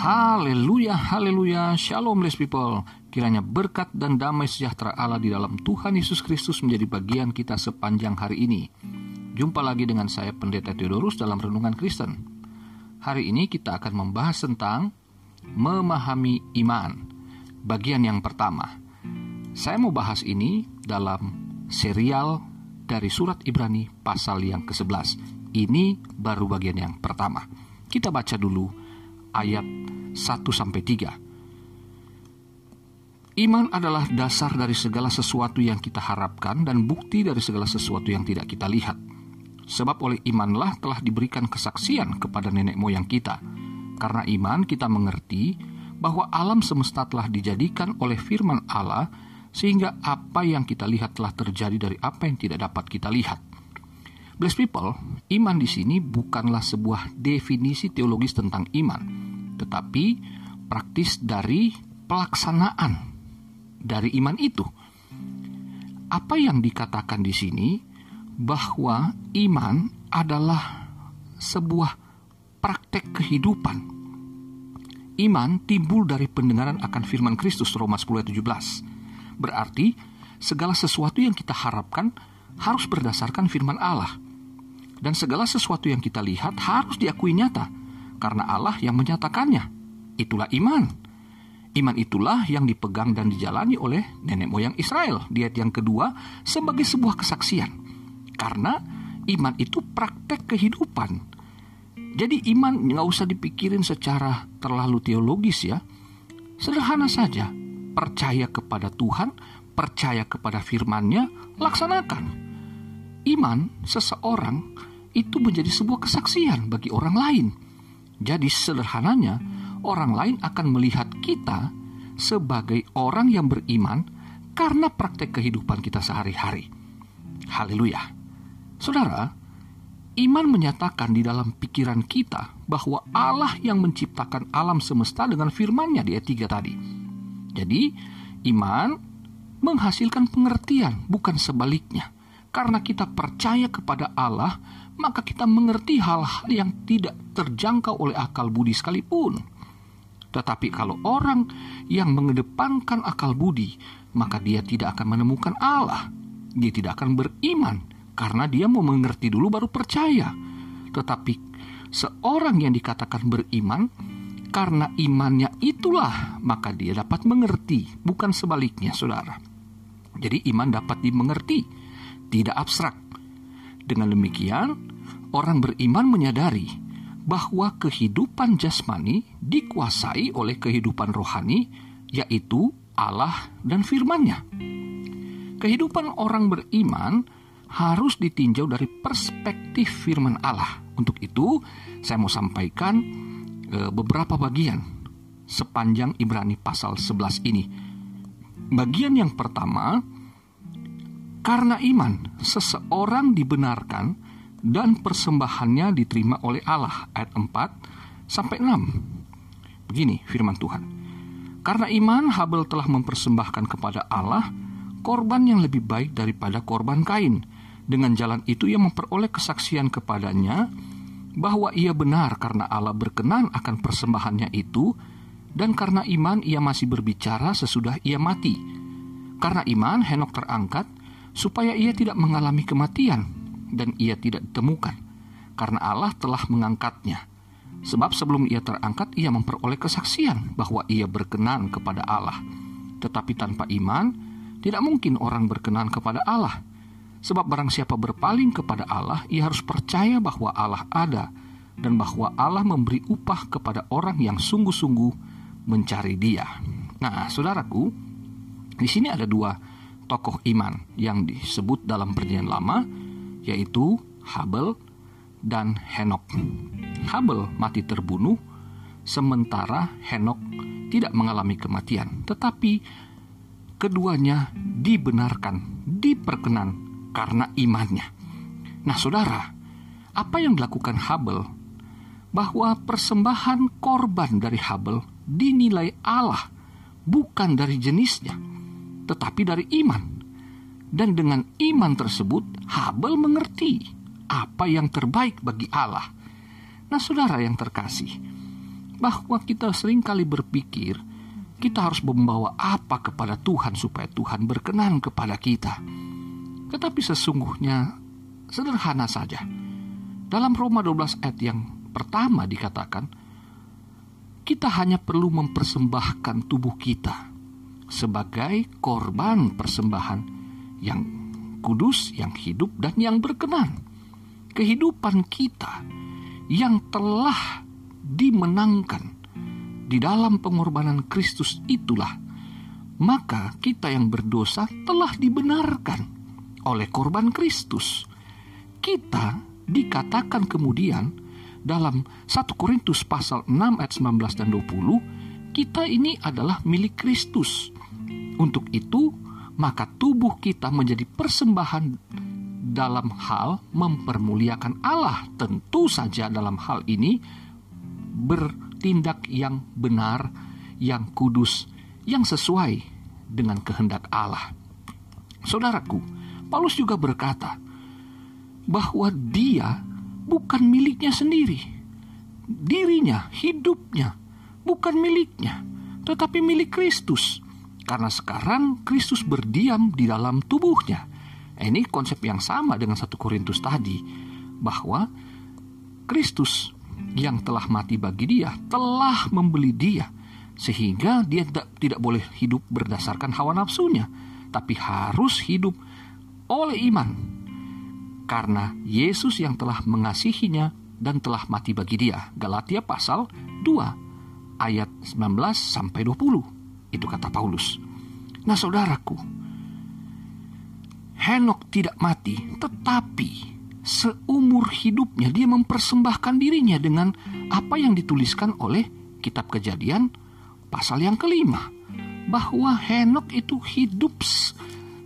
Haleluya, haleluya, shalom blessed people. Kiranya berkat dan damai sejahtera Allah di dalam Tuhan Yesus Kristus menjadi bagian kita sepanjang hari ini. Jumpa lagi dengan saya Pendeta Theodorus dalam Renungan Kristen. Hari ini kita akan membahas tentang memahami iman. Bagian yang pertama. Saya mau bahas ini dalam serial dari surat Ibrani pasal yang ke-11. Ini baru bagian yang pertama. Kita baca dulu ayat 1 sampai 3. Iman adalah dasar dari segala sesuatu yang kita harapkan dan bukti dari segala sesuatu yang tidak kita lihat. Sebab oleh imanlah telah diberikan kesaksian kepada nenek moyang kita. Karena iman kita mengerti bahwa alam semesta telah dijadikan oleh firman Allah sehingga apa yang kita lihat telah terjadi dari apa yang tidak dapat kita lihat. Blessed people, iman di sini bukanlah sebuah definisi teologis tentang iman, tetapi praktis dari pelaksanaan dari iman itu. Apa yang dikatakan di sini bahwa iman adalah sebuah praktek kehidupan. Iman timbul dari pendengaran akan firman Kristus Roma 10 ayat 17. Berarti segala sesuatu yang kita harapkan harus berdasarkan firman Allah. Dan segala sesuatu yang kita lihat harus diakui nyata karena Allah yang menyatakannya. Itulah iman. Iman itulah yang dipegang dan dijalani oleh nenek moyang Israel di ayat yang kedua sebagai sebuah kesaksian. Karena iman itu praktek kehidupan. Jadi iman nggak usah dipikirin secara terlalu teologis ya. Sederhana saja. Percaya kepada Tuhan, percaya kepada firman-Nya, laksanakan. Iman seseorang itu menjadi sebuah kesaksian bagi orang lain jadi sederhananya, orang lain akan melihat kita sebagai orang yang beriman karena praktek kehidupan kita sehari-hari. Haleluya. Saudara, iman menyatakan di dalam pikiran kita bahwa Allah yang menciptakan alam semesta dengan firman-Nya di ayat 3 tadi. Jadi, iman menghasilkan pengertian, bukan sebaliknya. Karena kita percaya kepada Allah, maka kita mengerti hal-hal yang tidak terjangkau oleh akal budi sekalipun. Tetapi kalau orang yang mengedepankan akal budi, maka dia tidak akan menemukan Allah. Dia tidak akan beriman karena dia mau mengerti dulu baru percaya. Tetapi seorang yang dikatakan beriman karena imannya itulah maka dia dapat mengerti, bukan sebaliknya, Saudara. Jadi iman dapat dimengerti tidak abstrak. Dengan demikian, orang beriman menyadari bahwa kehidupan jasmani dikuasai oleh kehidupan rohani, yaitu Allah dan firman-Nya. Kehidupan orang beriman harus ditinjau dari perspektif firman Allah. Untuk itu, saya mau sampaikan e, beberapa bagian sepanjang Ibrani pasal 11 ini. Bagian yang pertama, karena iman, seseorang dibenarkan dan persembahannya diterima oleh Allah. Ayat 4 sampai 6. Begini firman Tuhan. Karena iman, Habel telah mempersembahkan kepada Allah korban yang lebih baik daripada korban Kain. Dengan jalan itu ia memperoleh kesaksian kepadanya bahwa ia benar karena Allah berkenan akan persembahannya itu dan karena iman ia masih berbicara sesudah ia mati. Karena iman Henok terangkat supaya ia tidak mengalami kematian dan ia tidak ditemukan, karena Allah telah mengangkatnya. Sebab sebelum ia terangkat, ia memperoleh kesaksian bahwa ia berkenan kepada Allah. Tetapi tanpa iman, tidak mungkin orang berkenan kepada Allah. Sebab barang siapa berpaling kepada Allah, ia harus percaya bahwa Allah ada dan bahwa Allah memberi upah kepada orang yang sungguh-sungguh mencari Dia. Nah, saudaraku, di sini ada dua tokoh iman yang disebut dalam perjanjian lama yaitu Habel dan Henok. Habel mati terbunuh sementara Henok tidak mengalami kematian, tetapi keduanya dibenarkan, diperkenan karena imannya. Nah, Saudara, apa yang dilakukan Habel bahwa persembahan korban dari Habel dinilai Allah bukan dari jenisnya tetapi dari iman. Dan dengan iman tersebut, Habel mengerti apa yang terbaik bagi Allah. Nah, saudara yang terkasih, bahwa kita sering kali berpikir kita harus membawa apa kepada Tuhan supaya Tuhan berkenan kepada kita. Tetapi sesungguhnya sederhana saja. Dalam Roma 12 ayat yang pertama dikatakan, kita hanya perlu mempersembahkan tubuh kita sebagai korban persembahan yang kudus, yang hidup, dan yang berkenan. Kehidupan kita yang telah dimenangkan di dalam pengorbanan Kristus itulah, maka kita yang berdosa telah dibenarkan oleh korban Kristus. Kita dikatakan kemudian dalam 1 Korintus pasal 6 ayat 19 dan 20, kita ini adalah milik Kristus. Untuk itu, maka tubuh kita menjadi persembahan dalam hal mempermuliakan Allah. Tentu saja dalam hal ini ber tindak yang benar, yang kudus, yang sesuai dengan kehendak Allah. Saudaraku, Paulus juga berkata bahwa dia bukan miliknya sendiri. Dirinya, hidupnya, bukan miliknya, tetapi milik Kristus. Karena sekarang Kristus berdiam di dalam tubuhnya. Ini konsep yang sama dengan satu Korintus tadi, bahwa Kristus yang telah mati bagi dia telah membeli dia sehingga dia tidak, tidak boleh hidup berdasarkan hawa nafsunya tapi harus hidup oleh iman. Karena Yesus yang telah mengasihinya dan telah mati bagi dia. Galatia pasal 2 ayat 19 sampai 20 itu kata Paulus nah saudaraku Henok tidak mati tetapi seumur hidupnya dia mempersembahkan dirinya dengan apa yang dituliskan oleh kitab kejadian pasal yang kelima bahwa Henok itu hidup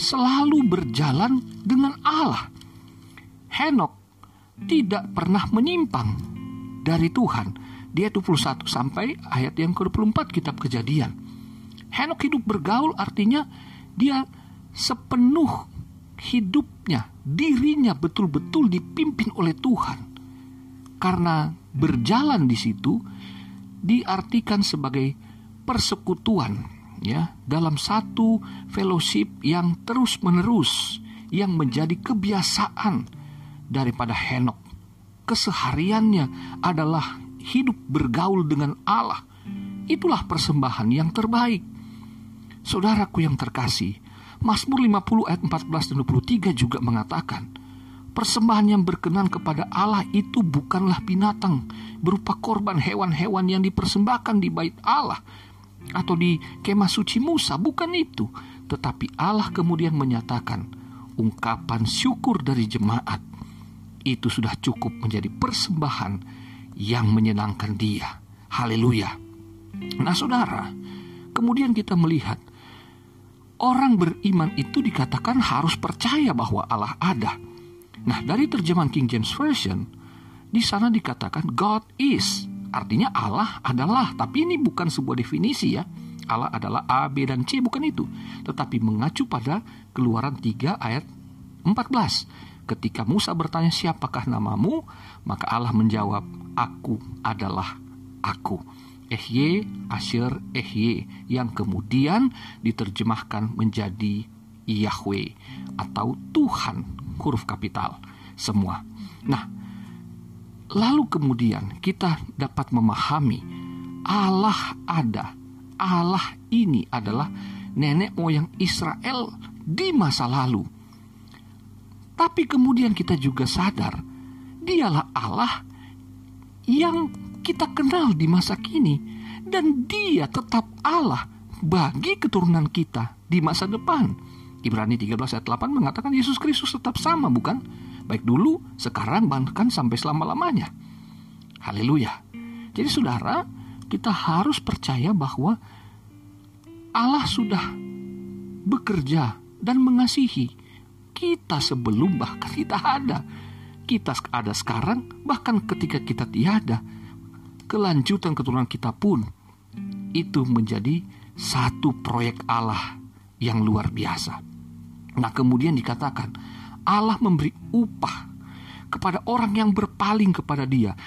selalu berjalan dengan Allah. Henok tidak pernah menyimpang dari Tuhan. Dia 21 sampai ayat yang ke-24 kitab kejadian. Henok hidup bergaul artinya dia sepenuh hidupnya, dirinya betul-betul dipimpin oleh Tuhan. Karena berjalan di situ diartikan sebagai persekutuan ya dalam satu fellowship yang terus-menerus yang menjadi kebiasaan daripada Henok. Kesehariannya adalah hidup bergaul dengan Allah. Itulah persembahan yang terbaik. Saudaraku yang terkasih, Mazmur 50 ayat 14 dan 23 juga mengatakan, Persembahan yang berkenan kepada Allah itu bukanlah binatang berupa korban hewan-hewan yang dipersembahkan di bait Allah atau di kemah suci Musa, bukan itu. Tetapi Allah kemudian menyatakan ungkapan syukur dari jemaat itu sudah cukup menjadi persembahan yang menyenangkan dia. Haleluya. Nah saudara, kemudian kita melihat orang beriman itu dikatakan harus percaya bahwa Allah ada. Nah, dari terjemahan King James Version, di sana dikatakan God is. Artinya Allah adalah, tapi ini bukan sebuah definisi ya. Allah adalah A, B, dan C, bukan itu. Tetapi mengacu pada keluaran 3 ayat 14. Ketika Musa bertanya siapakah namamu, maka Allah menjawab, Aku adalah aku. Ehye, Asher, Ehye yang kemudian diterjemahkan menjadi Yahweh atau Tuhan huruf kapital semua. Nah, lalu kemudian kita dapat memahami Allah ada. Allah ini adalah nenek moyang Israel di masa lalu. Tapi kemudian kita juga sadar, dialah Allah yang kita kenal di masa kini dan dia tetap Allah bagi keturunan kita di masa depan. Ibrani 13 ayat 8 mengatakan Yesus Kristus tetap sama bukan? Baik dulu, sekarang bahkan sampai selama-lamanya. Haleluya. Jadi saudara, kita harus percaya bahwa Allah sudah bekerja dan mengasihi kita sebelum bahkan kita ada. Kita ada sekarang, bahkan ketika kita tiada, kelanjutan keturunan kita pun itu menjadi satu proyek Allah yang luar biasa. Nah, kemudian dikatakan Allah memberi upah kepada orang yang berpaling kepada Dia.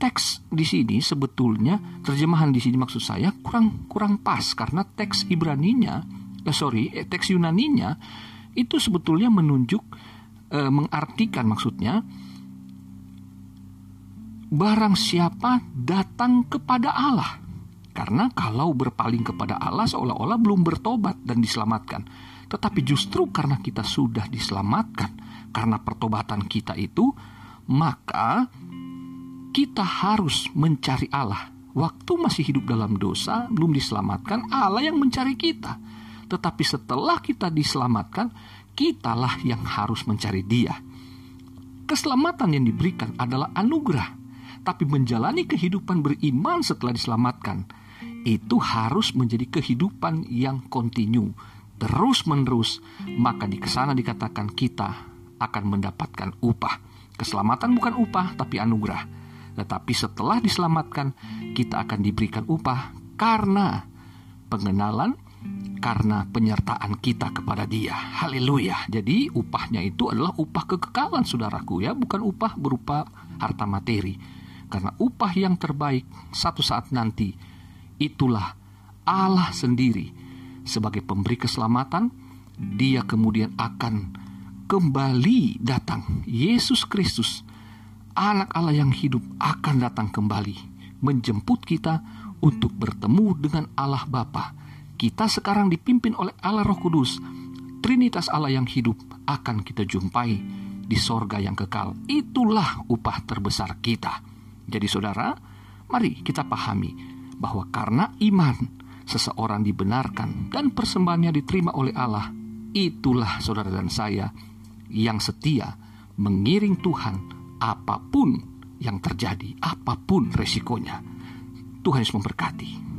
teks di sini sebetulnya terjemahan di sini maksud saya kurang kurang pas karena teks Ibraninya, eh, sorry, eh, teks Yunaninya itu sebetulnya menunjuk eh, mengartikan maksudnya barang siapa datang kepada Allah. Karena kalau berpaling kepada Allah seolah-olah belum bertobat dan diselamatkan. Tetapi justru karena kita sudah diselamatkan, karena pertobatan kita itu, maka kita harus mencari Allah. Waktu masih hidup dalam dosa, belum diselamatkan, Allah yang mencari kita. Tetapi setelah kita diselamatkan, kitalah yang harus mencari Dia. Keselamatan yang diberikan adalah anugerah, tapi menjalani kehidupan beriman setelah diselamatkan itu harus menjadi kehidupan yang kontinu, terus-menerus. Maka di ke sana dikatakan kita akan mendapatkan upah. Keselamatan bukan upah, tapi anugerah. Tetapi setelah diselamatkan, kita akan diberikan upah karena pengenalan, karena penyertaan kita kepada Dia. Haleluya. Jadi upahnya itu adalah upah kekekalan saudaraku ya, bukan upah berupa harta materi. Karena upah yang terbaik satu saat nanti itulah Allah sendiri sebagai pemberi keselamatan, Dia kemudian akan kembali datang. Yesus Kristus anak Allah yang hidup akan datang kembali menjemput kita untuk bertemu dengan Allah Bapa. Kita sekarang dipimpin oleh Allah Roh Kudus. Trinitas Allah yang hidup akan kita jumpai di sorga yang kekal. Itulah upah terbesar kita. Jadi saudara, mari kita pahami bahwa karena iman seseorang dibenarkan dan persembahannya diterima oleh Allah. Itulah saudara dan saya yang setia mengiring Tuhan apa pun yang terjadi, apa pun resikonya. Tuhan Yesus memberkati.